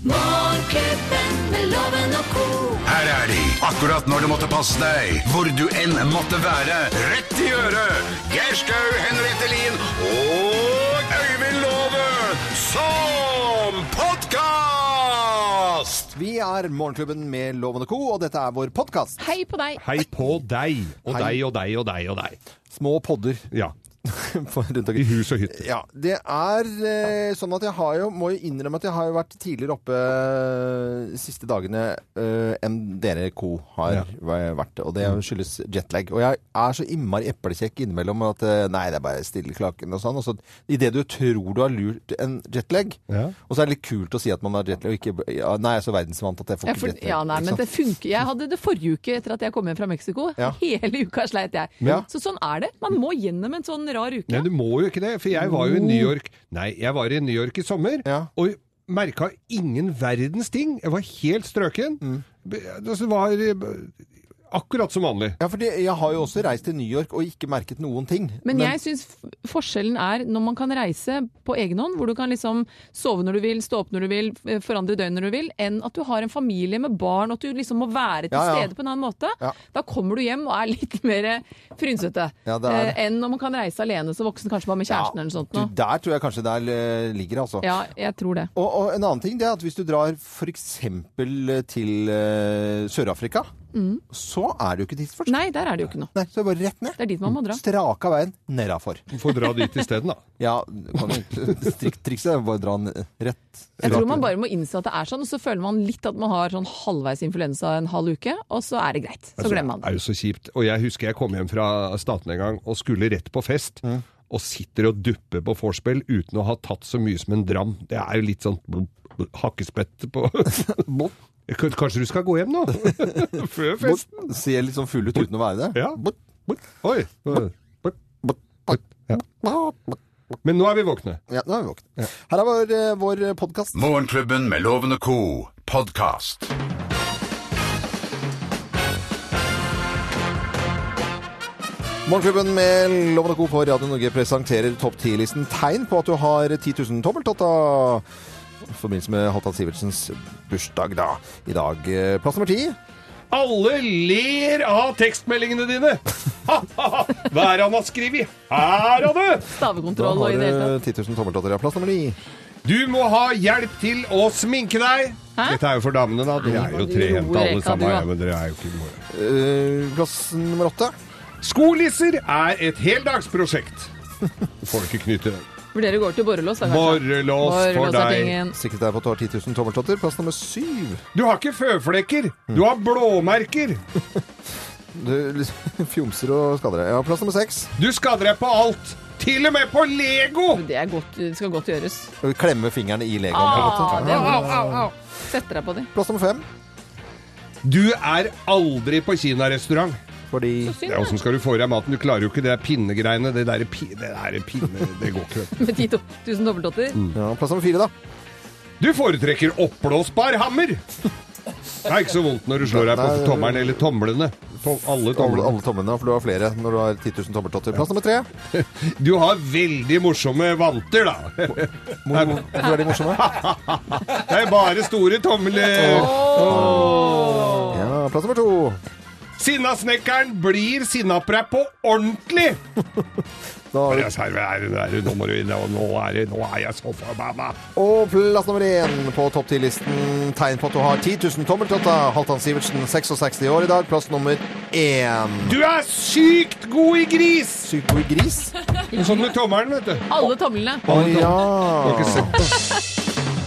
Morgenklubben med loven og ko. Her er de, akkurat når du måtte passe deg, hvor du enn måtte være. Rett i øret! Geir Skau, Henriette Lien og Øyvind Låve som podkast! Vi er Morgenklubben med Loven og Co., og dette er vår podkast. Hei på deg. Hei på deg, og Hei. deg og deg og deg og deg. Små podder Ja, i hus og hytte. Ja, det er eh, sånn at jeg har jo, må jo innrømme at jeg har jo vært tidligere oppe eh, de siste dagene eh, enn dere co. har Ja. vært, og det skyldes jetlag. Og jeg er så innmari eplekjekk innimellom at eh, nei, det er bare stille klaken og sånn. Og så idet du tror du har lurt en jetlag, Ja. og så er det litt kult å si at man har jetlag, og ikke ja, Nei, jeg er så verdensvant at jeg får Ja, ikke for, jetlag. ja, nei, ikke men sant? det funker. Jeg hadde det forrige uke etter at jeg kom hjem fra Mexico. Ja. Hele uka sleit jeg. Ja. Så sånn er det. Man må gjennom en sånn rar uke. Nei, du må jo ikke det, for jeg var jo i New York Nei, jeg var i New York i sommer, Ja. og merka ingen verdens ting. Jeg var helt strøken. Det var eh, akkurat som vanlig. Ja, for jeg har jo også reist til New York og ikke merket noen ting. Men jeg syns forskjellen er når man kan reise på egen hånd, hvor du kan liksom sove når du vil, stå opp når du vil, forandre døgn når du vil, enn at du har en familie med barn, og at du liksom må være til Ja, ja. stede på en annen måte. Ja. Da kommer du hjem og er litt mer frynsete Ja, er eh, enn når man kan reise alene som voksen, kanskje bare med kjæresten eller noe sånt. Du, der tror jeg kanskje det er, eh, ligger, altså. Ja, jeg tror det. Og, og en annen ting det er at hvis du drar f.eks. til uh, Sør-Afrika, så er det jo ikke tidsforsk. Mm. Nei, der er det jo ikke noe. Nei, så er det bare rett ned. Det er dit man må dra. Straka veien nedafor. Får dra dit isteden, da. Ja, trikset er bare å dra den rett. Jeg tror man bare må innse at det er sånn, og så føler man litt at man har sånn halvveis influensa en halv uke, og så er det greit. Så Altså, glemmer man Det er jo så kjipt. Og jeg husker jeg kom hjem fra Staten en gang og skulle rett på fest. Og sitter og dupper på vorspiel uten å ha tatt så mye som en dram. Det er jo litt sånn hakkespett på Kanskje du skal gå hjem nå? Før festen? Bort, ser litt sånn full ut uten å være det. Ja. Bort, bort, Oi. bort, bort. Ja. Men nå er vi våkne. Ja, nå er vi våkne. Her er vår, eh, vår podkast. Morgenklubben med Loven og Co. podkast. Morgenklubben med Loven og Co. på Radio Norge presenterer topp 10-listen tegn på at du har 10 000 tommeltotta. I forbindelse med Halvdan Sivertsens bursdag, da. I dag eh, plass nummer ti. Alle ler av tekstmeldingene dine! Hva er det han har skrevet? Her har du! Stavekontroll og i det hele du tatt. 10 000 tommeltotter. Ja, plass nummer ni. Du må ha hjelp til å sminke deg! Hæ? Dette er jo for damene, da. De er jo Du trehendte alle sammen. Ja, men dere er jo ikke. Eh, plass nummer åtte. Skolisser er et heldagsprosjekt. Får ikke knytte den. Vurderer dere går til borrelås, da kanskje. Borrelås for er deg. tingen. Sikkert er på at du har 10 000 tommeltotter. Plass nummer syv. Du har ikke føflekker. Du har blåmerker. Du liksom fjomser og skader deg. Ja, plass nummer seks. Du skader deg på alt. Til og med på Lego! Det, er godt, det skal godt gjøres. Klemme fingrene i legoen. på en måte. Ah, det er. Setter deg på dem. Plass nummer fem. Du er aldri på kinarestaurant. Fordi Synd, Ja, Åssen skal du få i deg maten? Du klarer jo ikke det der pinnegreiene. Det der, pi, det der pinne... Det går ikke. Med 10 000 dobbeltdotter. ja, Plass nummer fire, da. Du foretrekker oppblåsbar hammer! Det er ikke så vondt når du slår deg på tommelen eller tomlene. To alle Alle, tomlene. alle tomlene, for du har flere når du har 10 000 tommeltotter. Plass nummer tre. Du har veldig morsomme vanter, da. Hvor, hvor er de morsomme? Det er bare store tomler. Ja, plass nummer to. Sinnasnekkeren blir sinnaprepp på ordentlig! Da har vi, nå, må du inn, og nå, er, det- nå er jeg så forbanna. og plass nummer én på topp 10-listen. Tegn på at du har 10 000 tommeltotter. Halvdan Sivertsen, 66 år i dag. Plass nummer én. Du er sykt god i gris! Sykt god i gris. Sånn med tommelen, vet du. Alle tomlene. Å Du har ikke sett det.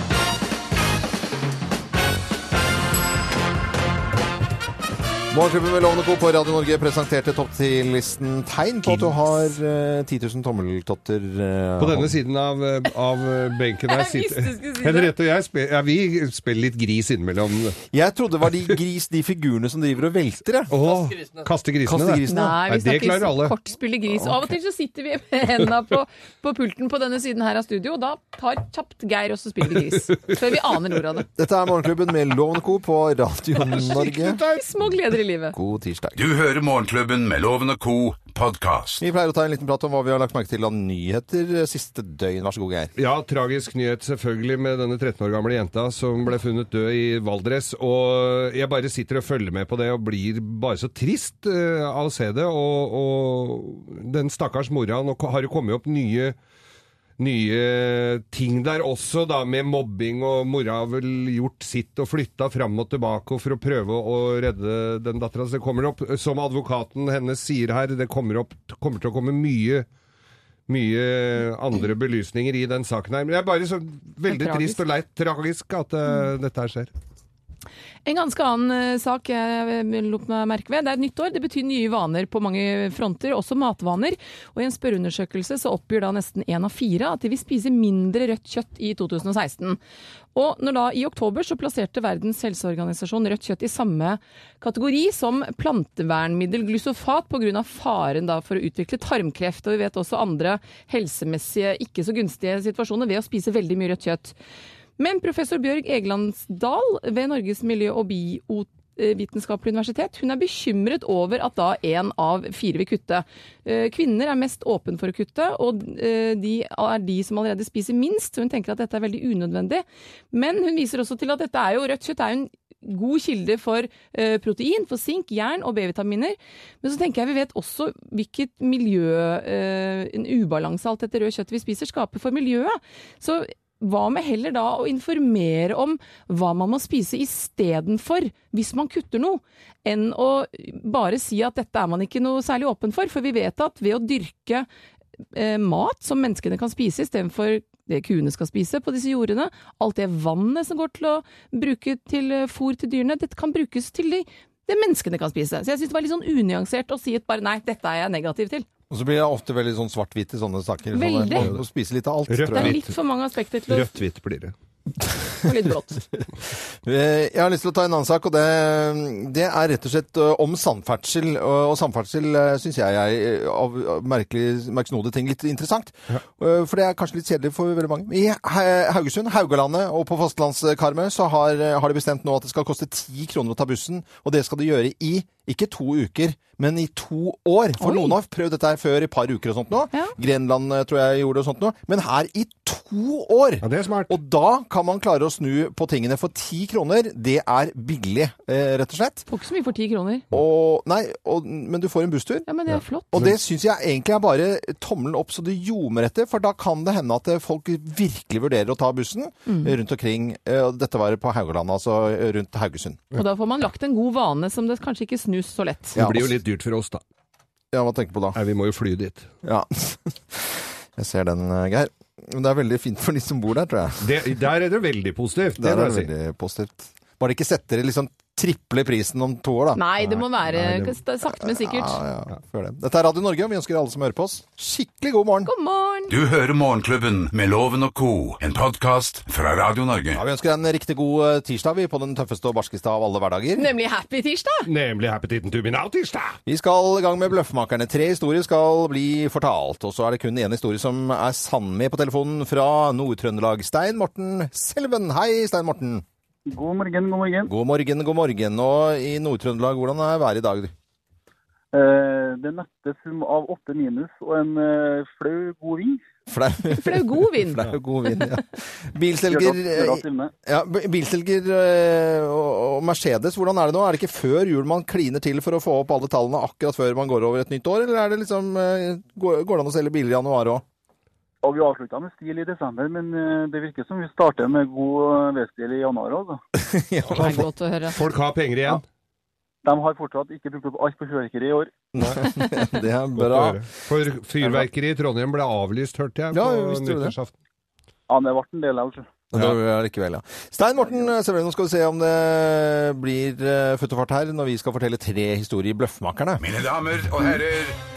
Morgenklubben med Lovende Co. på Radio Norge presenterte topp 10-listen tegn på at du har eh, 10 000 tommeltotter. eh, På denne siden av, eh, av benken her Jeg visste sitter du skulle si det. Henriette og jeg spiller, ja, vi spiller litt gris innimellom. Jeg trodde det var de gris, de figurene som driver og velter, jeg. Åh, kaste grisene. Kaste grisene. Nei, vi Nei, det klarer alle. kortspille gris. Av og til så sitter vi med hendene på, på pulten på denne siden her av studio, og da tar kjapt Geir også spiller gris. Før vi aner ordet av det. Dette er Morgenklubben med Lovende Co. på Radio Norge. Små gleder i i livet. God tirsdag. Du hører Morgenklubben med Loven og co. podkast. Vi pleier å ta en liten prat om hva vi har lagt merke til av nyheter siste døgn. Vær så god, Geir. Ja, tragisk nyhet selvfølgelig med denne 13 år gamle jenta som ble funnet død i Valdres. Og jeg bare sitter og følger med på det og blir bare så trist eh, av å se det. Og, og den stakkars mora Nå har det kommet opp nye nye ting der også, da, med mobbing, og mora har vel gjort sitt og flytta fram og tilbake for å prøve å redde den dattera. Så det kommer opp, som advokaten hennes sier her, det kommer, opp, kommer til å komme mye mye andre belysninger i den saken her. Men det er bare så veldig trist og leit tragisk at uh, dette her skjer. En ganske annen eh, sak jeg lot meg merke ved. Det er et nytt år. Det betyr nye vaner på mange fronter, også matvaner. Og i en spørreundersøkelse så oppgir da nesten én av fire at de vil spise mindre rødt kjøtt i 2016. Og når da i oktober så plasserte Verdens helseorganisasjon rødt kjøtt i samme kategori som plantevernmiddel glyfosat pga. faren da for å utvikle tarmkreft. Og vi vet også andre helsemessige ikke så gunstige situasjoner ved å spise veldig mye rødt kjøtt. Men professor Bjørg Egelandsdal ved Norges miljø- og biovitenskapelige universitet hun er bekymret over at da én av fire vil kutte. Eh, Kvinner er mest åpen for å kutte, og eh, de er de som allerede spiser minst. Hun tenker at dette er veldig unødvendig. Men hun viser også til at dette er jo, rødt kjøtt er jo en god kilde for eh, protein, for sink, jern og B-vitaminer. Men så tenker jeg vi vet også hvilket miljø, en ubalanse alt dette røde kjøttet vi spiser skaper for miljøet. Så hva med heller da å informere om hva man må spise istedenfor, hvis man kutter noe, enn å bare si at dette er man ikke noe særlig åpen for. For vi vet at ved å dyrke eh, mat som menneskene kan spise istedenfor det kuene skal spise på disse jordene, alt det vannet som går til å bruke til eh, fôr til dyrene, dette kan brukes til de, det menneskene kan spise. Så jeg syns det var litt sånn unyansert å si at bare nei, dette er jeg negativ til. Og så blir det ofte veldig sånn svart-hvitt i sånne saker. Veldig. Sånn, man spise litt av alt, Rødt Det er litt for mange aspekter til å Rødt-hvitt blir det. Og litt blått. Eh, Jeg har lyst til å ta en annen sak, og det, det er rett og slett eh, om samferdsel. Og, samferdsel syns jeg er eh, av merksnodige ting litt interessant. Ja. For det er kanskje litt kjedelig for veldig mange. I Haugesund, Haugalandet og på fastlandskarmet så har, eh, har de bestemt nå at det skal koste ti kroner å ta bussen. Og det skal de gjøre i ikke to uker, men i to år. For Oi. noen har prøvd dette her før i et par uker og sånt nå. Ja. Grenland eh, tror jeg gjorde det og sånt nå. Men her i to år! Ja, det er smart. Og da kan man klare å snu på tingene for ti kroner. Det er billig, eh, rett og slett. Får ikke så mye for ti kroner. Og, nei, og, men du får en busstur. Ja, men det er flott. Og det syns jeg egentlig er bare tommelen opp så det ljomer etter, for da kan det hende at eh, folk virkelig vurderer å ta bussen Mm. rundt omkring. eh, og Dette var på Haugalandet, altså rundt Haugesund. Og da får man lagt en god vane som det kanskje ikke snus så lett. Ja, Det blir jo litt dyrt for oss, da. Ja, hva tenker du på da? Nei, vi må jo fly dit. Ja. Jeg ser den, eh, Geir. Men det er veldig fint for de som bor der, tror jeg. Det, der er det veldig positivt. Det Der må er det jeg si. veldig positivt. Bare ikke setter det liksom triple prisen om to år, da. Nei, det må være Nei, det- sakte, men sikkert. Ja, ja, før det. Dette er Radio Norge, og vi ønsker alle som hører på oss, skikkelig god morgen. God morgen! Du hører Morgenklubben med Loven og co., en podkast fra Radio Norge. Ja, vi ønsker deg en riktig god eh, tirsdag, vi, på den tøffeste og barskeste av alle hverdager. Nemlig happy tirsdag! Nemlig appetitten to be now tirsdag! Vi skal i gang med Bløffmakerne. Tre historier skal bli fortalt, og så er det kun én historie som er sann med på telefonen fra Nord-Trøndelag. Stein Morten Selven. Hei, Stein Morten. God morgen, god morgen. God morgen, god morgen. Og i Nord-Trøndelag, hvordan er været i dag? Eh, det nette sum av åtte minus og en eh, flau god vind. Flau. Flau god vind. Flau god vind, ja. Bilselger, eh, ja, bilselger eh, og og Mercedes, hvordan er det nå? Er det ikke før jul man kliner til for å få opp alle tallene akkurat før man går over et nytt år, eller er det liksom, eh, går går det an å selge biler i januar òg? Og vi avslutta med stil i desember, men eh, det virker som vi starter med god V-stil i januar òg. Det er godt å høre. Folk har penger igjen. De har fortsatt ikke brukt opp alt på fyrverkeri i år. Det er bra. For fyrverkeri i Trondheim ble avlyst, hørte jeg, Ja, på det. nyttårsaften. Ja, det ble en del, av Det var likevel, ja. Stein Morten Severin, nå skal vi se om det blir født og fart her når vi skal fortelle tre historier i Bløffmakerne. Mine damer og herrer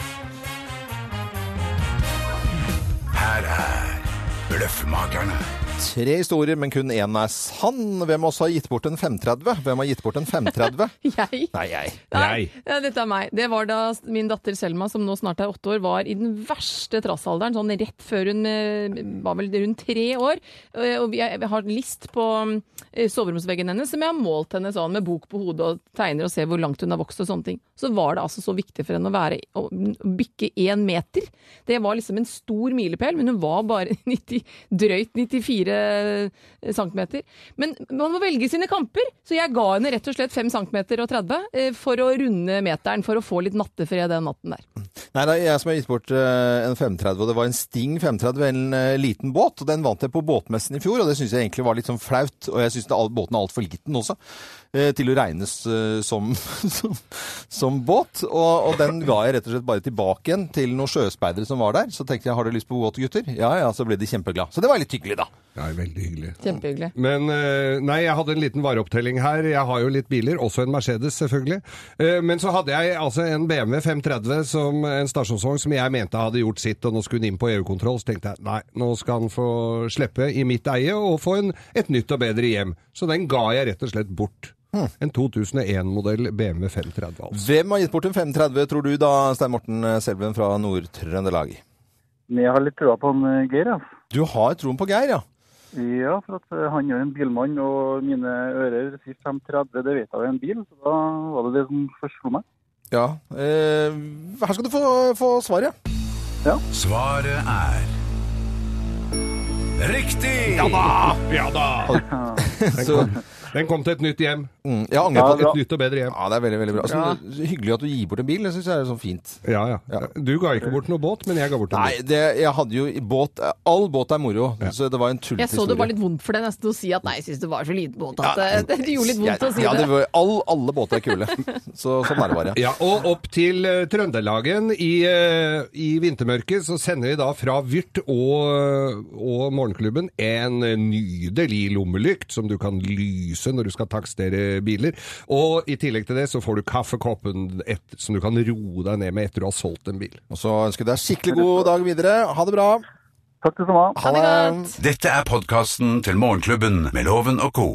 Her er Bløffmakerne. Tre historier, men kun én er sann. Hvem av oss har gitt bort en 530? Hvem har gitt bort en 530? Jeg? Nei, jeg. Nei. Ja, dette er meg. Det var da min datter Selma, som nå snart er åtte år, var i den verste trassalderen. Sånn rett før hun eh, var vel rundt tre år. Eh, Og jeg har list på eh, soveromsveggen hennes som jeg har målt henne sånn med bok på hodet og tegner og ser hvor langt hun har vokst og sånne ting. Så var det altså så viktig for henne å være å bykke én meter. Det var liksom en stor milepæl, men hun var bare 90, drøyt 94 centimeter. Men man må velge sine kamper, så jeg ga henne rett og slett 5 cm og 30 eh, for å runde meteren, for å få litt nattefred den natten der. Nei, det er jeg som har gitt bort eh, en 530, og det var en Sting 530, en eh, liten båt. og Den vant jeg på båtmessen i fjor, og det syns jeg egentlig var litt sånn flaut. Og jeg syns båten er altfor liten også, eh, til å regnes eh, som, som, som båt. Og, og den ga jeg rett og slett bare tilbake igjen til noen sjøspeidere som var der. Så tenkte jeg har dere lyst på båt, gutter? Ja ja, så ble de kjempeglade. Så det var litt hyggelig, da. Ja, veldig hyggelig. Kjempehyggelig. Men eh, nei, jeg hadde en liten vareopptelling her. Jeg har jo litt biler, også en Mercedes selvfølgelig. Eh, Men så hadde jeg altså en BMW 530 som en stasjonsvogn som jeg mente hadde gjort sitt, og nå skulle den inn på EU-kontroll. Så tenkte jeg nei, nå skal den få slippe i mitt eie og få en, et nytt og bedre hjem. Så den ga jeg rett og slett bort. En 2001-modell BMW 530 altså. Hvem har gitt bort en 530, tror du da, Stein Morten Selven fra Nord-Trøndelag? Jeg har litt trua på han eh, Geir, ja. Du har troen på Geir, ja. Ja, for at eh, han er en bilmann, og mine ører sier 530, det vet jeg er en bil. Så da var det det som først slo meg. Ja. Eh, her skal du få, få svaret. Svaret er Riktig! Ja da! Ja da! Så, den kom til et nytt hjem. mm, jeg angrer Ja, på Et nytt og bedre hjem. Ja, det er veldig, veldig bra. Altså, Hyggelig at du gir bort en bil, det syns jeg er sånn fint. Ja, ja. Ja. Du ga ikke bort noe båt, men jeg ga bort en Nei, det, jeg hadde jo båt All båt er moro, så det var en tullete Jeg så det var litt vondt for deg nesten å si at nei, jeg syns det var så liten båt at Ja, det, det gjorde litt vondt å si ja, det. var, all, alle båter er kule. Så sånn er det bare. Ja, og opp til uh, Trøndelagen i, uh, i vintermørket så sender vi da fra Vyrt og, og Morgenklubben en nydelig lommelykt som du kan lyse når du skal takstere biler. Og i tillegg til det så får du kaffekoppen et, som du kan roe deg ned med etter du har solgt en bil. Og så ønsker jeg deg skikkelig god dag videre. Ha det bra. Takk det samme. Ha det godt. Dette er podkasten til Morgenklubben med Loven og co.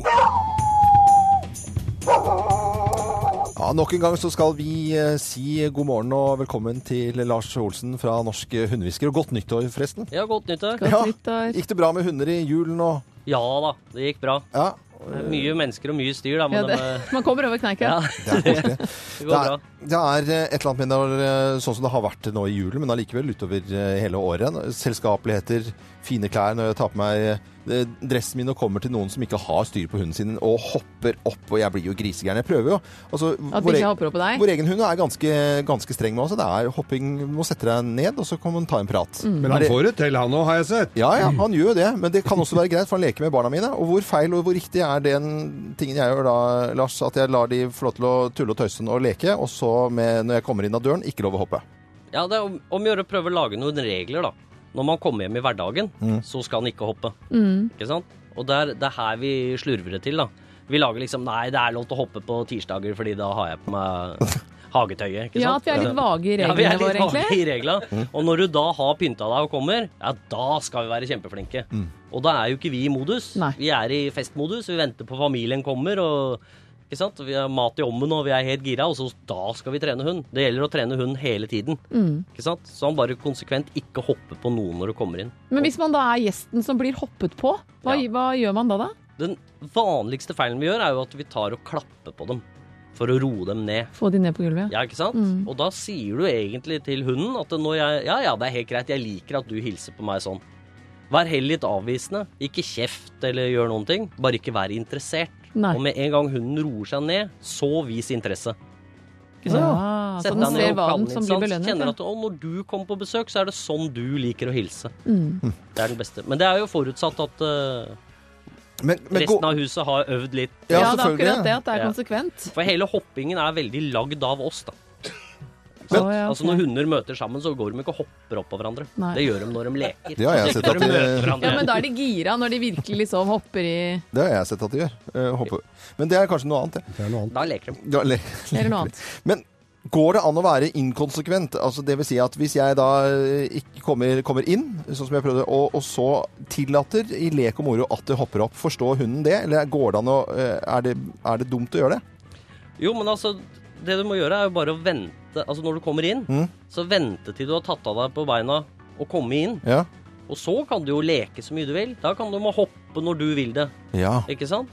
Ja, nok en gang så skal vi eh, si god morgen og velkommen til Lars Olsen fra Norsk Hundehvisker. Og godt nyttår, forresten. Ja, godt nyttår. Godt Ja. nyttår. Gikk det bra med hunder i julen og Ja da, det gikk bra. Ja, Mye mennesker og mye styr, da. Men ja, det, man kommer over kneika. ja, det det går bra. Det er eh, et eller annet med det eh, sånn som det har vært nå i julen, men allikevel utover eh, hele året. Selskapeligheter, fine klær når jeg tar på meg dressen min og kommer til noen som ikke har styr på hunden sin, og hopper opp, og jeg blir jo grisegæren. Jeg prøver jo. Altså, At vår, bikkja e- hopper opp på deg. vår egen hund er ganske, ganske streng med oss. Det er hopping, du må sette deg ned, og så kan man ta en prat. Mm. Men han får det til, han òg, har jeg sett. Ja, ja, han gjør jo det, men det kan også være greit, for han leker med barna mine. Og hvor feil og hvor riktig er den tingen jeg gjør da, Lars? At jeg lar de få lov til å tulle og tøyse og leke, og så med, når jeg kommer inn av døren, ikke lov å hoppe. Ja, det er om, om å gjøre å prøve å lage noen regler, da. Når man kommer hjem i hverdagen, Mm. så skal han ikke hoppe. Mm. Ikke sant? Og det er, det er her vi slurver det til, da. Vi lager liksom Nei, det er lov til å hoppe på tirsdager, fordi da har jeg på meg hagetøyet. Ikke sant? Ja, at vi er litt vage i Ja, vi er reglene litt våre, vage i reglene. Og når du da har pynta deg og kommer, ja, da skal vi være kjempeflinke. Og da er jo ikke vi i modus. Nei. Vi er i festmodus. Vi venter på familien kommer, og? Vi har mat i ommen, og vi er helt gira, og så da skal vi trene hund. Det gjelder å trene hund hele tiden. Ikke sant? Så han bare konsekvent ikke hopper på noen når du kommer inn. Men hvis man da er gjesten som blir hoppet på, hva, Ja. hva gjør man da da? Den vanligste feilen vi gjør, er jo at vi tar og klapper på dem. For å roe dem ned. Få de ned på gulvet? Ja, ikke sant? Og da sier du egentlig til hunden at jeg Ja, ja, det er helt greit, jeg liker at du hilser på meg sånn. Vær heller litt avvisende. Ikke kjeft eller gjør noen ting. Bare ikke vær interessert. Nei. Og med en gang hunden roer seg ned, så vis interesse. Ikke sant? Ja, så Sett den deg ned ser og kall den som blir belønnet. Kjenner at å, når du kommer på besøk, så er det sånn du liker å hilse. Mm. Det er den beste. Men det er jo forutsatt at uh, Men, men resten av huset har øvd litt. Ja, Ja, det er akkurat det at det er Ja. konsekvent. For hele hoppingen er veldig lagd av oss, da. Å, ja, Altså. Når hunder møter sammen, så går de ikke og hopper opp på hverandre. Nei. Det gjør de når de leker. Det har jeg sett at de. Ja, men da er de gira når de virkelig liksom hopper i Det har jeg sett at de gjør. Hopper. Men det er kanskje noe annet, det. Det er noe annet. Da leker de. Da le- Eller noe annet. Men Går det an å være inkonsekvent? Altså det vil si at hvis jeg da eh, ikke kommer, kommer inn, sånn som jeg prøvde, og, og så tillater i lek og moro at det hopper opp, forstår hunden det? Eller går det an å eh, er det, er det dumt å gjøre det? Jo, men altså, det du må gjøre er jo bare å vente. Altså når du kommer inn, Mm. så vente til du har tatt av deg på beina og komme inn. Ja. Og så kan du jo leke så mye du vil. Da kan du må hoppe når du vil det. Ja. Ikke sant?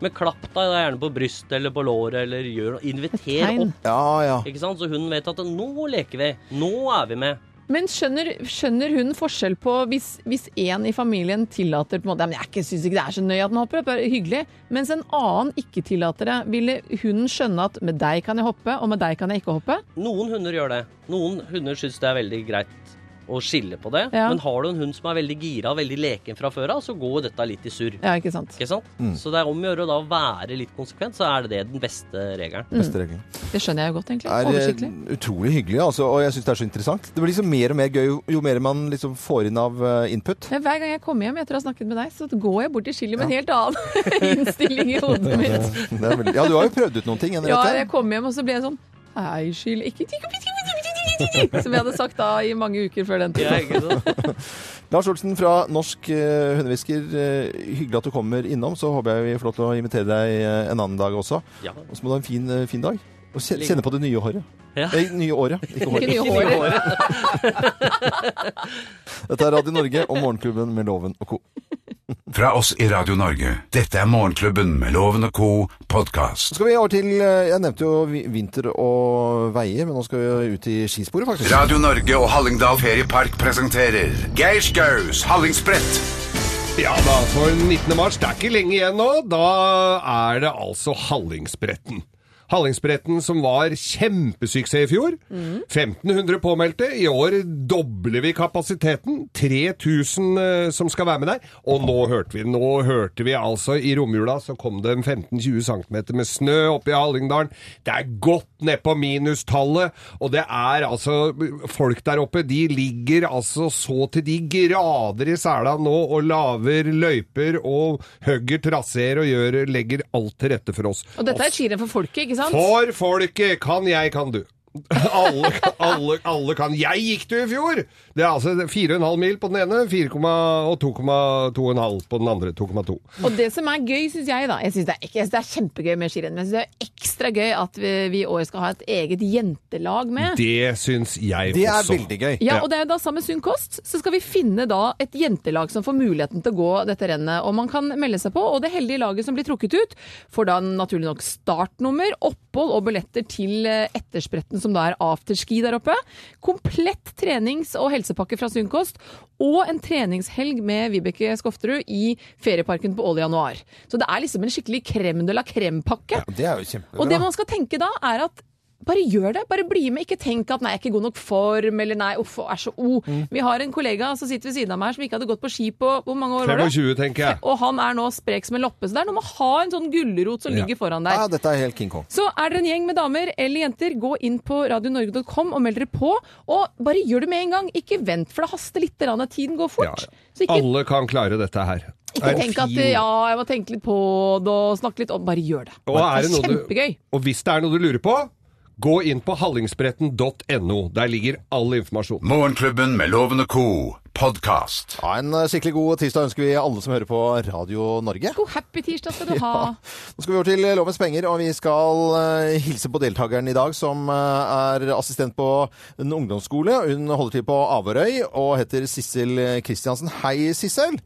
Men klapp deg da gjerne på brystet eller på låret, eller gjør noe. Inviter opp. Ja, ja. Ikke sant? Så hun vet at nå leker vi. Nå er vi med. Men skjønner, skjønner hun forskjell på hvis, hvis en i familien tillater på en måte, Jeg syns ikke det er så nøye at den hopper, det er hyggelig. Mens en annen ikke tillater det. Ville hunden skjønne at med deg kan jeg hoppe, og med deg kan jeg ikke hoppe? Noen hunder gjør det. Noen hunder syns det er veldig greit å skille på det. Ja. Men har du en hund som er veldig gira og veldig leken fra før av, så går dette litt i surr. Ja, ikke sant. Ikke sant? Så det er om å gjøre å være litt konsekvent, så er det den beste regelen. Beste regelen. Det skjønner jeg jo godt, egentlig. er eh, Oversiktlig. utrolig hyggelig, altså, og jeg syns det er så interessant. Det blir liksom mer og mer gøy jo, jo mer man liksom får inn av eh, input. Ja, hver gang jeg kommer hjem etter å ha snakket med deg, så går jeg bort til skillet med en helt annen innstilling i hodet mitt. Det er veldig, ja, du har jo prøvd ut noen ting. Ja, jeg kom hjem, og så ble jeg sånn Nei, skyld ikke tikk, tikk, tikk, Som jeg hadde sagt da i mange uker før den tid. Ja. Lars Olsen fra Norsk uh, hundehvisker, eh, hyggelig at du kommer innom. Så håper jeg vi får lov til å invitere deg eh, en annen dag også. Ja. Og så må du ha en fin, eh, fin dag. Og kjenne på det nye håret. Ja. Eh, nye året, ikke håret. Ikke nye håret. Dette er Radio Norge og Morgenklubben med Loven og co. Fra oss i Radio Norge. Dette er Morgenklubben med Loven og co. podkast. Nå skal vi over til eh, Jeg nevnte jo vinter og veier, men nå skal vi ut i skisporet, faktisk. Radio Norge og Hallingdal Feriepark presenterer Geir Skaus Hallingsbrett. Ja da, for 19. mars, det er ikke lenge igjen nå, da er det altså Hallingsbretten. Hallingsbretten som var kjempesuksess i fjor. 1500 påmeldte. I år dobler vi kapasiteten. 3000 eh, som skal være med der. Og nå hørte vi nå hørte vi altså i romjula så kom det en 15-20 cm med snø oppe i Hallingdalen. Det er godt ned på minustallet, og det er altså Folk der oppe, de ligger altså så til de grader i sela nå og laver løyper og hugger traseer og gjør, legger alt til rette for oss. Og dette er skirenn for folket, ikke sant? For folket! Kan jeg, kan du. Alle, alle, alle kan. Jeg gikk det i fjor! Det er altså 4,5 mil på den ene 4, og 2,5 på den andre. 2,2. Og det som er gøy, syns jeg, da Jeg syns det, er det er kjempegøy med skirenn, men det er ekstra gøy at vi, vi i år skal ha et eget jentelag med. Det syns jeg Det er veldig gøy. Ja, og det er jo da sammen med Sunn kost, så skal vi finne da et jentelag som får muligheten til å gå dette rennet. Og man kan melde seg på, og det heldige laget som blir trukket ut, får da naturlig nok startnummer, opphold og billetter til eh, etterspretten som da er afterski der oppe. Komplett trenings- og helsepakke fra Sunnkost. og en treningshelg med Vibeke Skofterud i ferieparken på Ål i januar. Så det er liksom en skikkelig crème de la. Det er jo kjempebra. Og det man skal tenke da, er at bare gjør det. Bare bli med. Ikke tenk at 'nei, jeg er ikke god nok form', eller 'nei, uff, er så o'. Mm. Vi har en kollega som sitter ved siden av meg her som ikke hadde gått på ski på hvor mange år var det? 20, tenker jeg. Og han er nå sprek som en loppe. Så det er noe med å ha en sånn gulrot som Ja. ligger foran deg. Ja, dette er helt King Kong. Så er dere en gjeng med damer eller jenter, gå inn på radionorge.com og meld dere på. Og bare gjør det med en gang. Ikke vent, for det haster litt. Rann, Tiden går Ja, fort. Så ikke, Alle kan klare dette her. Ikke er tenk at ja, jeg må tenke litt på det og snakke litt om Bare gjør det. Og er det det er kjempegøy. du-. Og hvis det er noe du lurer på, gå inn på hallingsbretten.no. Der ligger all informasjon. Morgenklubben med lovende ko. co. podkast. Ja, en eh, skikkelig god tirsdag ønsker vi alle som hører på Radio Norge. God happy tirsdag skal du ha. Nå skal vi over til Lovens penger, og vi skal uh, hilse på deltakeren i dag, som uh, er assistent på en ungdomsskole. Hun holder til på Averøy og heter Sissel Kristiansen. Hei, Sissel.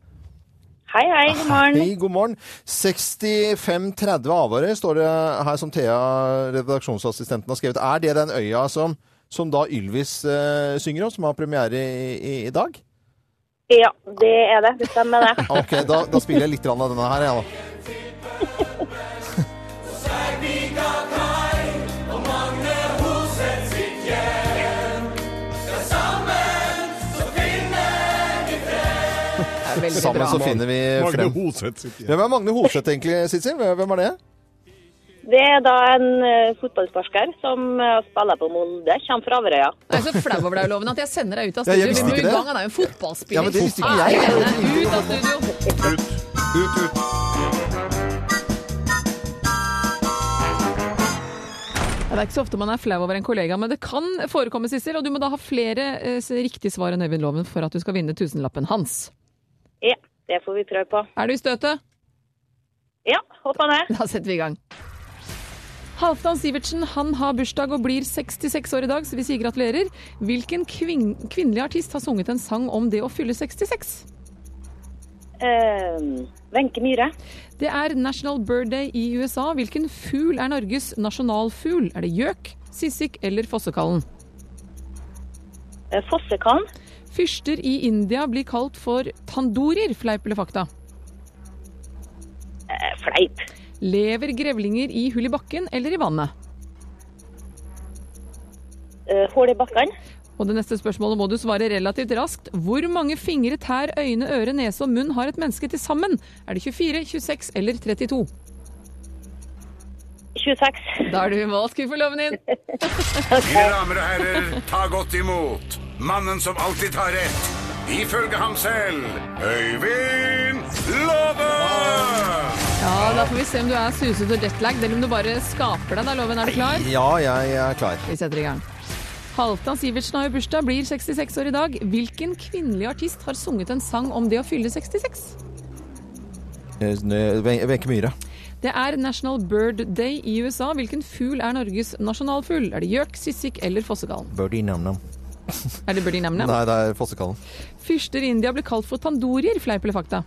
Hei, hei, god morgen. Hei, god morgen. 6530 Averøy står det her som Thea, redaksjonsassistenten, har skrevet. Er det den øya som, som da Ylvis uh, synger om, som har premiere i, i, i dag? Ja, det er det. Det stemmer det. Ok, da, da spiller jeg litt av denne her, jeg, da. Sammen så finner vi Magne Hoseth. Hvem er Magne Hoseth egentlig, Sissel? Hvem er det? Det er da en uh, fotballsparker som uh, spiller på Molde. Kommer fra Averøya. Jeg er så flau over deg, Loven, at jeg sender deg ut av Ja, jeg studio. visste Vi må ikke i det. gang, han er jo en fotballspiller. Ja, men det visste ikke jeg. Ut av studio. Ut, ut, ut. Det er ikke så ofte man er flau over en kollega, men det kan forekomme, Sissel. Og du må da ha flere eh, riktige svar enn Øyvind Loven for at du skal vinne tusenlappen hans. Ja, det får vi prøve på. Er du i støtet? Ja, hoppa ned. Da setter vi i gang. Halvdan Sivertsen han har bursdag og blir 66 år i dag, så vi sier gratulerer. Hvilken kvin kvinnelig artist har sunget en sang om det å fylle 66? Wenche uh, Myhre. Det er National Bird Day i USA. Hvilken fugl er Norges nasjonalfugl? Er det gjøk, sissik eller fossekallen? Uh, Fossekan. Fyrster i India blir kalt for tandorier, fleip eller fakta? Eh, fleip. Lever grevlinger i hull i bakken eller i vannet? Eh, Hull i bakken. Og det neste spørsmålet må du svare relativt raskt. Hvor mange fingre, tær, øyne, øre, nese og munn har et menneske til sammen? Er det 24, 26 eller 32? 26. Da er du i mål. Skal vi få loven inn? Mine damer og herrer, ta godt imot mannen som alltid tar rett, ifølge ham selv, Øyvind Love! Ja, Da får vi se om du er suset og jetlag, eller om du bare skaper deg. Da, Loven, er du klar? Ja, jeg er klar. Vi setter i gang. Halvdan Sivertsen har jo bursdag, blir 66 år i dag. Hvilken kvinnelig artist har sunget en sang om det å fylle 66? Eh, Wenche Myhre. Det er National Bird Day i USA. Hvilken fugl er Norges nasjonalfugl? Er det gjøk, sissik eller fossegallen? Birdie Nam-Nam. Er det birdie nam-nam? Nei, det er Fossekallen. Fyrster i India blir kalt for tandorier, fleip eller fakta?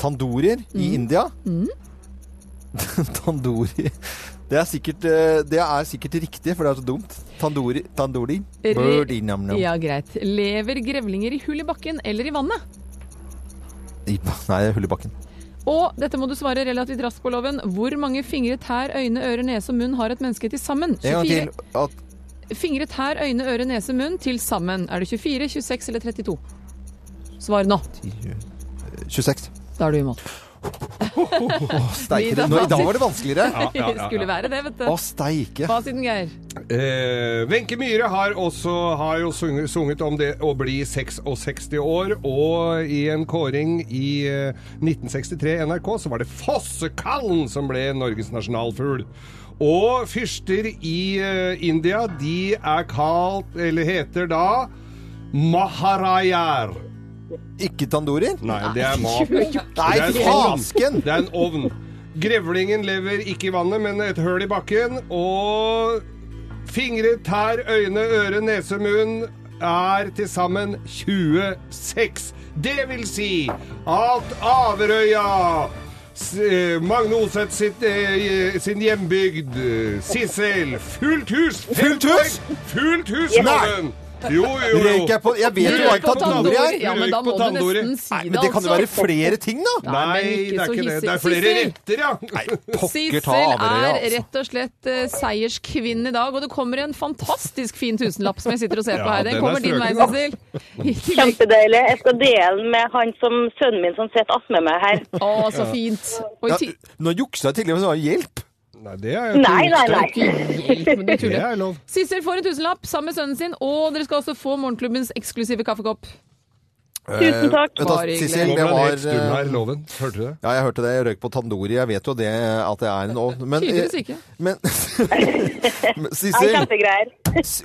Tandorier i Mm. India? Tandori det er, sikkert, eh, det er sikkert riktig, for det er så dumt. Tandori, tandori. Birdie nam-nam. Ja, greit. Lever grevlinger i hull i bakken eller i vannet? I- Nei, hull i bakken. Og dette må du svare relativt raskt på loven. Hvor mange fingre, tær, øyne, øre, nese og munn har et menneske til sammen? En gang 24. til. At Fingre, tær, øyne, øre, nese, munn til sammen. Er det 24, 26 eller 32? Svar nå. 26. Da er du i mål. Steike I dag var det vanskeligere. Ja, ja, ja, Skulle være det, vet du. Å, steike. Fasiten, Geir. Eh, Wenche Myhre har også har jo sunget, sunget om det å bli 66 år, og i en kåring i eh, 1963 NRK så var det Fossekallen som ble Norges nasjonalfugl. Og fyrster i eh, India, de er kalt, eller heter da Maharajar. Ikke tandorier? Nei, det er mat. Nei, en fasken! Det er en ovn. Grevlingen lever ikke i vannet, men et høl i bakken. Og fingre, tær, øyne, øre, nese, munn er til sammen 26. Det vil si at Averøya Magne Oseth sitt, eh, sin hjembygd. eh, Sissel. Fullt hus! Fullt hus? Fullt hus. Loven! Jo, jo, jo. Røyk jeg på Jeg vet jo hva en tandori er. Ja, men da må du nesten si Nei, det, men det kan jo være altså. flere ting, da. Nei, Nei, det er ikke det. Det er flere retter, ja. Pokker ta Sissel Averøya, er altså. rett og slett seierskvinnen i dag, og det kommer en fantastisk fin tusenlapp som jeg sitter og ser på her. Den er kommer din vei, Sissel. Kjempedeilig. Jeg skal dele den med han som sønnen min som sitter attmed meg her. Å, så fint. Nå juksa jeg tidligere, men det var hjelp. Nei, det er jo Nei, nei, nei. Det er lov. Sissel får en tusenlapp sammen med sønnen sin, og dere skal også få morgenklubbens eksklusive kaffekopp. Tusen takk. Eh, Sissel, det var her, eh, Loven. Hørte du det? Ja, jeg hørte det. Jeg røyk på tandori. Jeg vet jo det, at det er en ovn. Men, Tydeligvis ikke. men Sissel,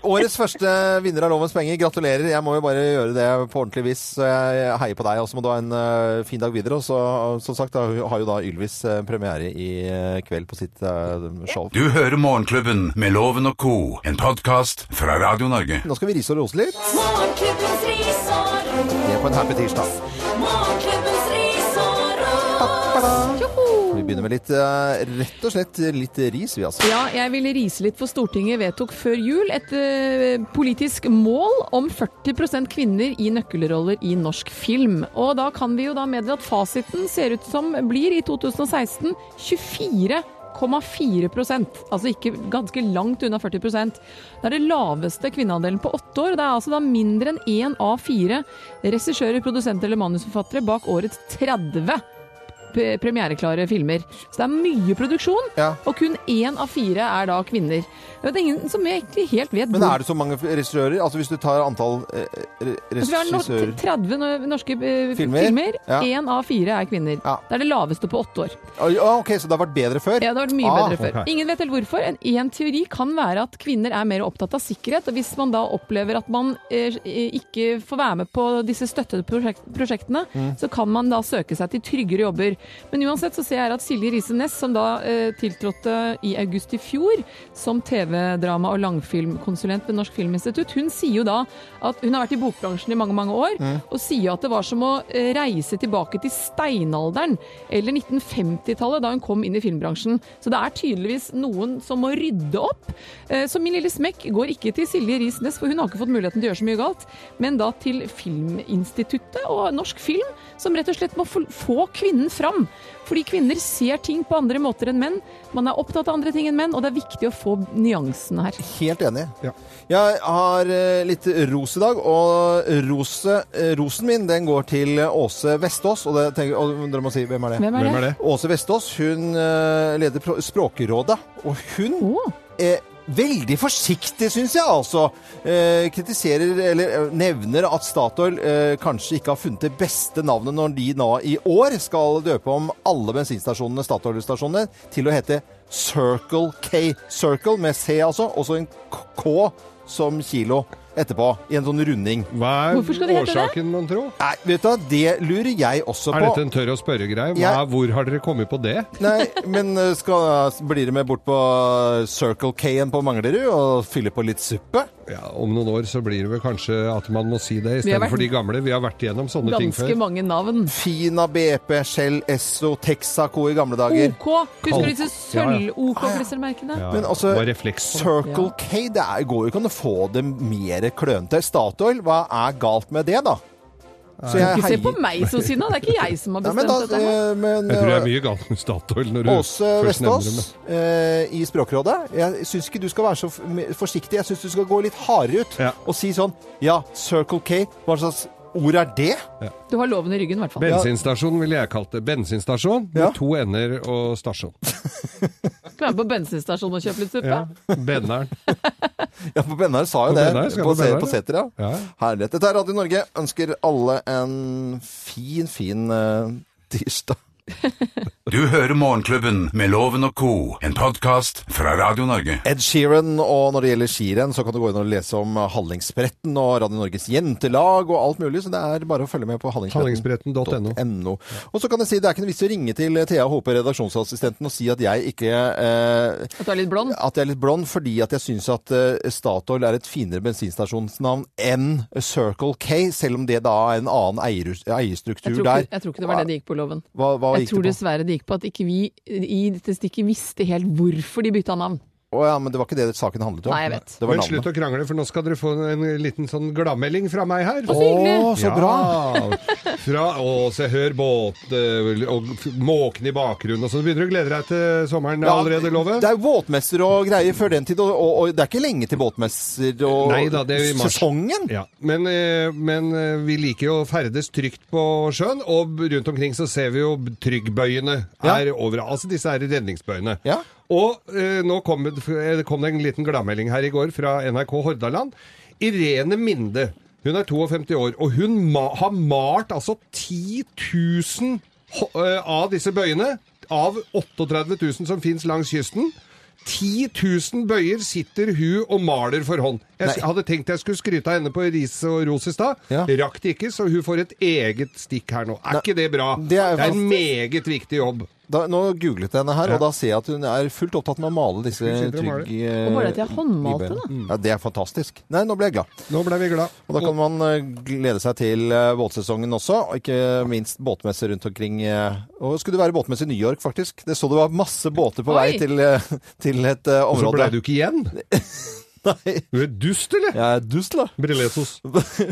årets første vinner av Lovens penger. Gratulerer. Jeg må jo bare gjøre det på ordentlig vis. Så jeg heier på deg. Og så må du ha en uh, fin dag videre. Og så, som sagt, da har jo da Ylvis uh, premiere i uh, kveld på sitt eh, show. Du hører Morgenklubben med Loven og co., en podkast fra Radio Norge. Nå skal vi rise og rose litt. Morgenklubbens ris og. Det er på en happy tirsdag. Morgenklubbens ris og ros. Vi begynner med litt, eh, rett og slett litt ris, vi altså. Ja, jeg ville rise litt for Stortinget vedtok før jul et eh, politisk mål om 40% kvinner i nøkkelroller i norsk film. Og da kan vi jo da meddele at fasiten ser ut som blir i 2016 24,4% Altså ikke ganske langt unna 40 Det er det laveste kvinneandelen på åtte år. Det er altså da mindre enn én av fire regissører, produsenter eller manusforfattere bak årets 30 p- premiereklare filmer. Så det er mye produksjon, Ja. og kun én av fire er da kvinner. Det er ingen som egentlig helt vet Men er det så mange regissører? Altså hvis du tar antall eh, re- Altså, vi har 30 norske eh, Filmer? filmer. Ja. Én av fire er kvinner. Ja. Det er det laveste på åtte år. Ah, Ok, så det har vært bedre før? Ja, det har vært mye Ah, bedre før. Okay. Ingen vet helt hvorfor. En, en teori kan være at kvinner er mer opptatt av sikkerhet. og Hvis man da opplever at man eh, ikke får være med på disse støttede prosjekt, prosjektene, Mm. så kan man da søke seg til tryggere jobber. Men uansett så ser jeg her at Silje Riise Næss, som da eh, tiltrådte i august i fjor som TV-drama- og langfilmkonsulent ved Norsk Filminstitutt, hun sier jo da at hun har vært i bokbransjen i mange, mange år, Mm. og sier at det var som å eh, reise tilbake til steinalderen eller 1950-tallet da hun kom inn i filmbransjen. Så det er tydeligvis noen som må rydde opp. Eh, Så min lille smekk går ikke til Silje Riis Næss, for hun har ikke fått muligheten til å gjøre så mye galt, men da til Filminstituttet og Norsk Film, som rett og slett må få- kvinnen kvinnen fram. Fordi kvinner ser ting på andre måter enn menn. Man er opptatt av andre ting enn menn, og det er viktig å få nyansene her. Helt enig. Ja. Jeg har eh, litt ros i dag, og rose, eh, rosen min den går til Åse Vestås. Og, det tenker, og dere må si hvem er det? Hvem er det? Hvem er det? Åse Vestås hun eh, leder Språkrådet, og hun oh. er veldig forsiktig, syns jeg altså. Eh, kritiserer, eller eh, nevner at Statoil eh, kanskje ikke har funnet det beste navnet når de nå i år skal døpe om alle bensinstasjonene, Statoil-stasjonene, til å hete Circle K. Circle med C, altså, og så en K- K som kilo etterpå, i en sånn runding. Hva er Hvorfor skal det hete årsaken, mon tro? Nei, vet du hva, det lurer jeg også på. Er dette en tørr å spørre-greie? Jeg- Hvor har dere kommet på det? Nei, men eh, skal, blir det med bort på Circle K-en på Manglerud og fylle på litt suppe? Ja, Om noen år så blir det vel kanskje at man må si det Vi har vært- istedenfor de gamle. Vi har vært igjennom sånne ting før. ganske mange navn. Fina, BP, Shell, Esso, Texaco i gamle dager. OK! Husker du disse sølv-OK-klistremerkene? Ja, Men altså, det var refleks på det. Circle K, det er, går jo ikke an å få det mer klønete. Statoil, hva er galt med det, da? Så Ikke se på meg, Sosina. Det er ikke jeg som har bestemt ja, da, dette. her. eh, men, Jeg tror det er eh, mye galt med Statoil når du Åse Vestås eh, i Språkrådet. Jeg syns ikke du skal være så forsiktig. Jeg syns du skal gå litt hardere ut Ja. og si sånn Ja, Circle K, hva slags ord er det? Du har loven i ryggen, i hvert fall. Bensinstasjon ville jeg kalt det. Bensinstasjon med Ja. to ender og stasjon. Skal være på bensinstasjonen og kjøpe litt suppe. Ja, Benneren. Ja, på Bennar sa jo På det. Benner, på, på på Seter, ja. Ja. Herlighet. Dette er Radio Norge. Ønsker alle en fin, fin uh, tirsdag. Du hører Morgenklubben med Loven og co., en podkast fra Radio Norge. Ed Sheeran, og når det gjelder skirenn, så kan du gå inn og lese om Hallingsbretten og Radio Norges jentelag og alt mulig, så det er bare å følge med på hallingsbretten. .no. Og så kan jeg si, det er ikke noe vits å ringe til Thea Håpe, redaksjonsassistenten, og si at jeg ikke eh, At du er litt blond. at jeg er litt blond, fordi at jeg syns at eh, Statoil er et finere bensinstasjonsnavn enn Circle K, selv om det da er en annen eierstruktur Jeg der. jeg tror ikke det var det det gikk på, Loven. Hva, hva Jeg tror dessverre det gikk på at ikke vi i dette stikket visste helt hvorfor de bytta navn. Å ja, men det var ikke det saken handlet om. Nei, jeg vet. Det var Men slutt å krangle, for nå skal dere få en liten sånn gladmelding fra meg her. Så hyggelig. Å, så bra! Ja, fra Å, se, hør båt eh, og f- måkene i bakgrunnen og sånn. Begynner du å glede deg til sommeren Ja, allerede, Love? Det er jo båtmesser og greier før den tid, og, og, og det er ikke lenge til båtmesser og Nei da, det er i mars. sesongen. Ja, men, eh, men eh, vi liker jo å ferdes trygt på sjøen, og rundt omkring så ser vi jo tryggbøyene Ja. er overalt. Altså disse her redningsbøyene. Ja. Og eh, nå kom det, eh, kom det en liten gladmelding her i går fra NRK Hordaland. Irene Minde, hun er 52 år, og hun ma har malt altså 10 000 ho- eh, av disse bøyene, av 38 000 som fins langs kysten. 10 000 bøyer sitter hun og maler for hånd. Jeg Nei. hadde tenkt jeg skulle skryte av henne på ris og ros i stad. Ja. Rakk det ikke, så hun får et eget stikk her nå. Er Nei, ikke det bra? det er en meget viktig jobb. Da, nå googlet jeg henne her, Ja. og da ser jeg at hun er fullt opptatt med å male disse trygge sitter og trygg... eh, Og bare at jeg håndmalte, da. Ja, det er fantastisk. Nei, nå ble jeg glad. Nå ble vi glad. Og da kan man eh, glede seg til eh, båtsesongen også, og ikke minst båtmesser rundt omkring. Og skulle det være båtmesse i New York, faktisk. Det så det var masse båter på Oi. vei til, til et område. Og så ble du ikke igjen? Nei, Du er dust, eller? jeg er dust, da. Brillesos.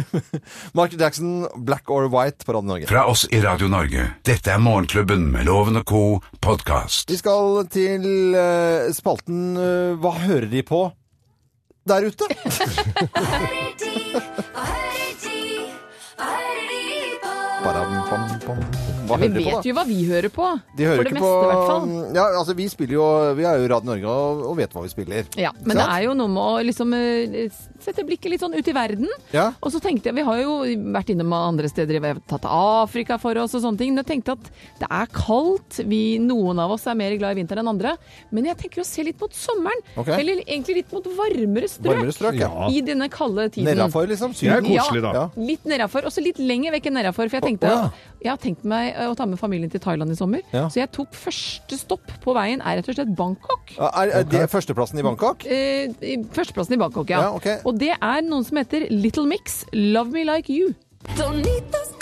Michael Jackson, Black or White på Radio Norge. Fra oss i Radio Norge. Dette er Morgenklubben med Loven og co. podkast. Vi skal til uh, spalten uh, Hva hører de på der ute? Ahadi, ahadi, Hva Badam, bam, bam. Hva Vi hører de på, vet jo hva vi hører på. De hører For det ikke meste, på i hvert fall. Ja, altså vi spiller jo Vi er jo Radio Norge og, og vet hva vi spiller. Ja, men men det er jo noe med å liksom eh, sette blikket litt sånn ut i verden. Ja. Og så tenkte jeg, Vi har jo vært innom andre steder, vi har tatt Afrika for oss og sånne ting. Men jeg tenkte at det er kaldt. Vi, noen av oss er mer glad i vinteren enn andre. Men jeg tenker å se litt mot sommeren. Okay. Eller egentlig litt mot varmere strøk. Varmere strøk, ja. I denne kalde tiden. Nedafor, liksom? Det er Syden? koselig, da. Ja. Litt nedafor, og så litt lenger vekk enn nedafor. For jeg tenkte, oh, ja. jeg har tenkt meg å ta med familien til Thailand i sommer. Ja. Så jeg tok første stopp på veien er rett og slett Bangkok. Ja, Er, er det førsteplassen i Bangkok? Eh, i- førsteplassen i Bangkok, ja. Ja, ok. Og det er noen som heter Little Mix, Love Me Like You. Don't need the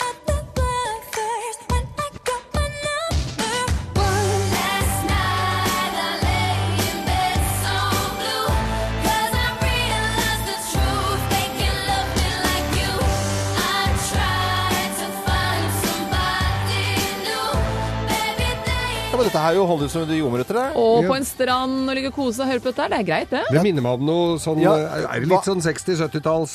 Ja, men dette her jo holder som det jordmøter, det. Og på en strand og ligge og kose og høre på dette her, det er greit, det. Det minner meg om noe sånn Ja, Er det litt sånn 60-70-talls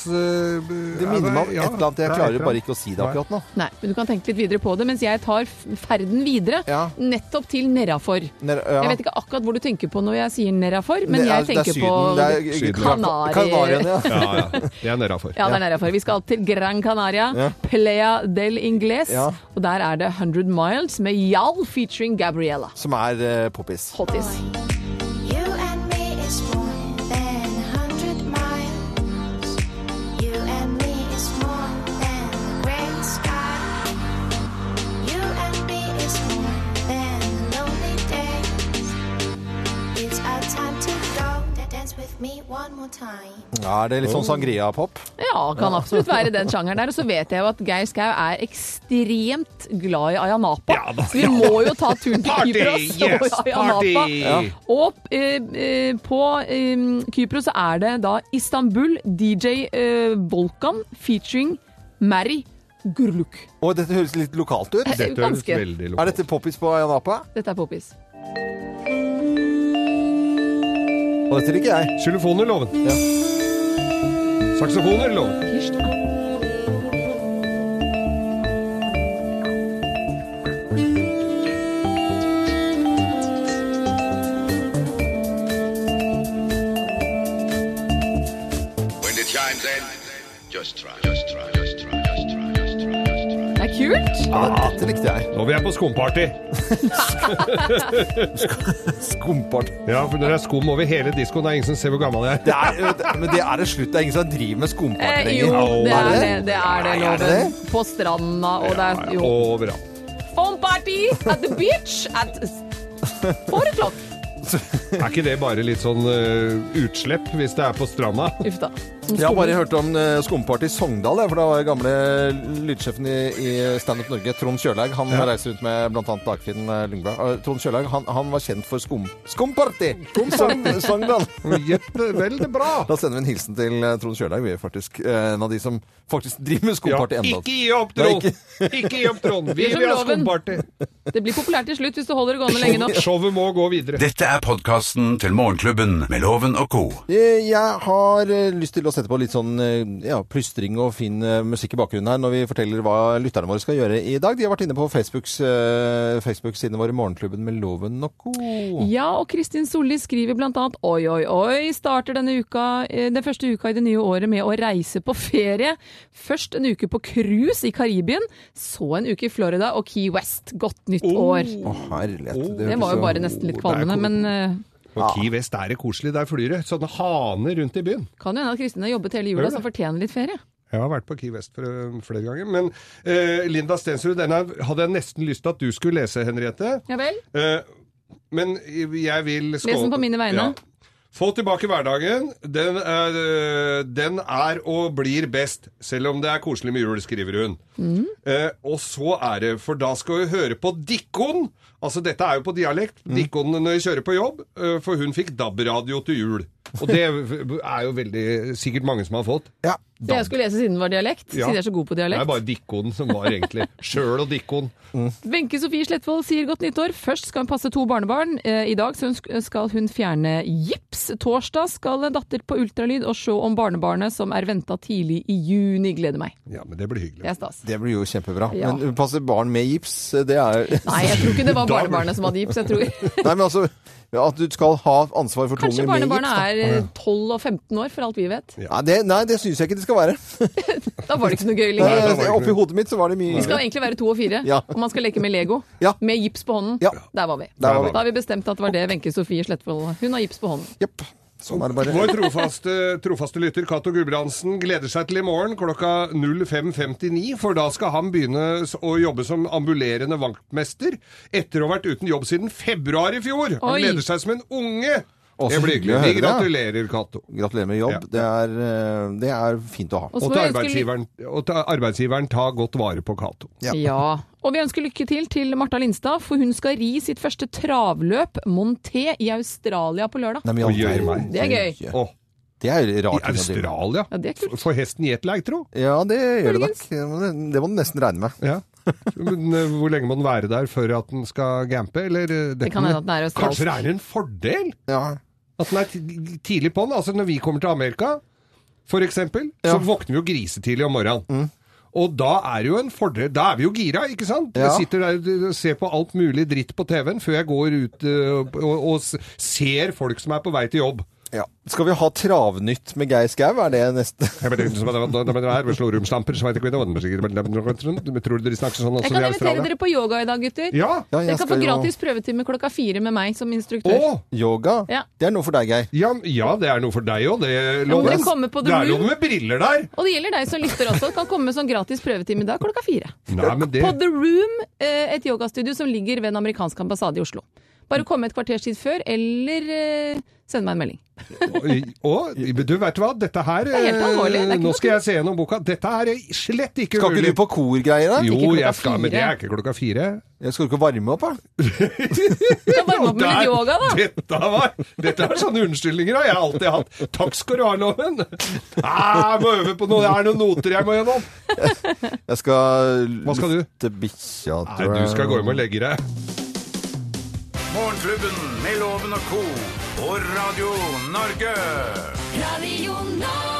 Det minner meg om et eller annet. Jeg klarer bare ikke å si det akkurat nå. Nei, men du kan tenke litt videre på det, mens jeg tar ferden videre, Ja. nettopp til Nerafor. Nera, ja. Jeg vet ikke akkurat hvor du tenker på når jeg sier Nerafor, men jeg er tenker Syden, på det er Syden. Kanari- Kanariene, ja. Ja, ja. Det er nedafor. Ja, det er Nerafor. Vi skal til Gran Canaria, Playa del Ingles, og der er det 100 Miles med Jal featuring Gabriella. Som er uh, poppis. Hottis. Ja, er det litt sånn sangria-pop? Ja, kan absolutt være den sjangeren der. Og så vet jeg jo at Geir Skau er ekstremt glad i Ayanapa. Ja da, så vi må jo ta turen til! Kypros og Yes, Ayanapa. Ja. Og eh, eh, på eh, Kypros så er det da Istanbul DJ eh, Volkan featuring Mary Gurluk. Og dette høres litt lokalt ut. Dette høres Ganske. veldig Er dette poppis på Ayanapa? Dette er poppis. Og dette liker jeg. Xylofoner loven. Ja. Saksofoner loven. Hysj, da. When it chimes just try, kult. Ja, dette likte jeg. Nå vil jeg på skumparty. Skumparty. Ja, for når det er skum over hele diskoen, det er ingen som ser hvor gammel jeg er. Det er, men det er det slutt. Det er ingen som driver med skumparty Eh, lenger. jo, det er det. Det er det, loven. er det På stranda, og det er jo Overalt. Phone party at the beach at four o'clock. Er ikke det bare litt sånn uh, utslipp hvis det er på stranda? Uff da. Som Jeg har bare hørt om uh, skumparty i Sogndal, for da var gamle lydsjefen i, i Stand Up Norge, Trond Kjørlaug, han Ja. reiser rundt med bl.a. Dagfinn Lyngbø. Lyngberg. Trond Kjørlaug han, han var kjent for skum, skumparty i Sogndal. Jepp, veldig bra. Da sender vi en hilsen til eh, Trond Kjørlaug. Vi er faktisk eh, en av de som faktisk driver med Ja, ennå. ikke gi opp, Trond! Ikke gi opp, Trond! Vi vil ha skumparty. Det blir populært til slutt hvis du holder det gående lenge nok. Showet må gå videre. Dette er podkasten til Morgenklubben med Loven og co. Eh, Jeg har eh, lyst til å sette på litt sånn eh, ja, plystring og fin eh, musikk i bakgrunnen her når vi forteller hva lytterne våre skal gjøre i dag. De har vært inne på Facebooks, eh, Facebook-sidene våre, Morgenklubben med Loven og co. Ja, og Kristin Solli skriver annet Oi, oi, oi, starter denne uka, den første uka i det nye året med å reise på ferie. Først en uke på cruise i Karibien, så en uke i Florida og Key West. Godt nytt år. Å, herlighet. Det det var jo bare nesten litt er kvalmende, men eh, ja. Key West er det koselig. Der flyr det sånne haner rundt i byen. kan jo hende at Kristin har jobbet hele jula, så fortjener litt ferie. Jeg har vært på Key West eh, flere ganger. Men eh, Linda Stensrud, denne hadde jeg nesten lyst til at du skulle lese, Henriette. Ja vel? Eh, men jeg vil skåle den på mine vegne. Få tilbake hverdagen. Den er, øh, den er og blir best, selv om det er koselig med jul, skriver hun. Mm. Eh, og så er det, for da skal vi høre på Dikkon. Altså, dette er jo på dialekt. Mm. Dikkon når jeg kjører på jobb, øh, for hun fikk DAB-radio til jul. Og det er jo veldig sikkert mange som har fått. Ja. Så jeg skulle lese siden det var dialekt, Ja. siden jeg er så god på dialekt? Det er bare dikkoden som var egentlig Sjøl og dikkoden. Wenche Sofie Slettvold sier godt nyttår. Først skal hun passe to barnebarn. Eh, I dag sk- skal hun fjerne gips. Torsdag skal en datter på ultralyd og se om barnebarnet som er venta tidlig i juni. Gleder meg. Ja, men det blir Det hyggelig. er stas. Det blir jo kjempebra. Ja. Men passe barn med gips, det er Nei, jeg tror ikke det var barnebarnet som hadde gips. Jeg tror Nei, men altså at du skal ha ansvar for Kanskje tunger med gips. barnebarnet er eh, 12 og 15 år, for alt vi vet. Nei, det, nei, det syns jeg ikke det skal være. Da var det ikke så noe gøy lenger. Oppi hodet mitt så var det mye Vi skal egentlig være to og fire, Ja. og man skal leke med Lego. Ja. Med gips på hånden. Ja. Der var vi. Der var vi. Da har vi bestemt at det var det Wenche Sofie Slettvold Hun har gips på hånden. Jepp. Sånn er det bare. Vår trofaste, trofaste lytter Cato Gulbrandsen gleder seg til i morgen klokka 05.59, for da skal han begynne å jobbe som ambulerende vaktmester etter å ha vært uten jobb siden februar i fjor. Han Oi. gleder seg som en unge. Å, Det blir hyggelig. Vi høre gratulerer, Cato. Gratulerer med jobb. Ja. Det, er, eh, det er fint å ha. Og Og til arbeidsgiveren, og til arbeidsgiveren ta godt vare på Cato. Ja. Ja. Og vi ønsker lykke til til Marta Lindstad, for hun skal ri sitt første travløp, Monté, i Australia på lørdag. Nei, men gjør meg. Det er gøy. Oh. Det er rart. I. Australia? Ja, det er kult. Får hesten gjetleik, tro? Ja, det gjør det nok. Det må du nesten regne med. Ja. Men eh, hvor lenge må den være der før at den skal gampe? Eller, eh, Det kan hende at den er australsk. Kanskje det er en fordel Ja. At den er tidlig på'n? Altså når vi kommer til Amerika, eksempel, Ja. så våkner vi jo grisetidlig om morgenen. Og da er jo en fordel Da er vi jo gira, ikke sant? Ja. Jeg sitter der og ser på alt mulig dritt på TV-en før jeg går ut eh, og, og ser folk som er på vei til jobb. Ja. Skal vi ha Travnytt med Geir Skau? Er det neste? Jeg vet ikke. Tror dere snakker sånn også Jeg kan invitere dere på yoga i dag, gutter. Ja! Ja, jeg Dere kan få jo- gratis prøvetime klokka fire med meg som instruktør. Å! Yoga? Ja. Det er noe for deg, Geir. Ja, ja, det er noe for deg òg, det Ja, dere komme på The det er Room? noe med briller der! Og det gjelder deg som lytter også. Kan komme med sånn gratis prøvetime i dag klokka fire. Nei, men det På The Room, eh, et yogastudio som ligger ved en amerikansk ambassade i Oslo. Bare komme et kvarters tid før, eller eh, send meg en melding. Og du vet hva, dette her det det er Nå skal jeg se gjennom boka. Dette her er slett ikke Skal ikke du på korgreier, da? Jo, jeg skal, men det er ikke klokka fire. Jeg skal du ikke varme opp, da? Skal varme opp med litt yoga, da. Dette, var, dette er sånne unnskyldninger har jeg alltid hatt. Takk skal du ha, Loven. Ah, jeg må øve på noe. Det er noen noter jeg må gjennom. Jeg skal Hva skal du? lufte bikkja, tror jeg. du skal gå hjem og legge deg. Morgenklubben med Loven og co på Radio Norge. Radio Norge.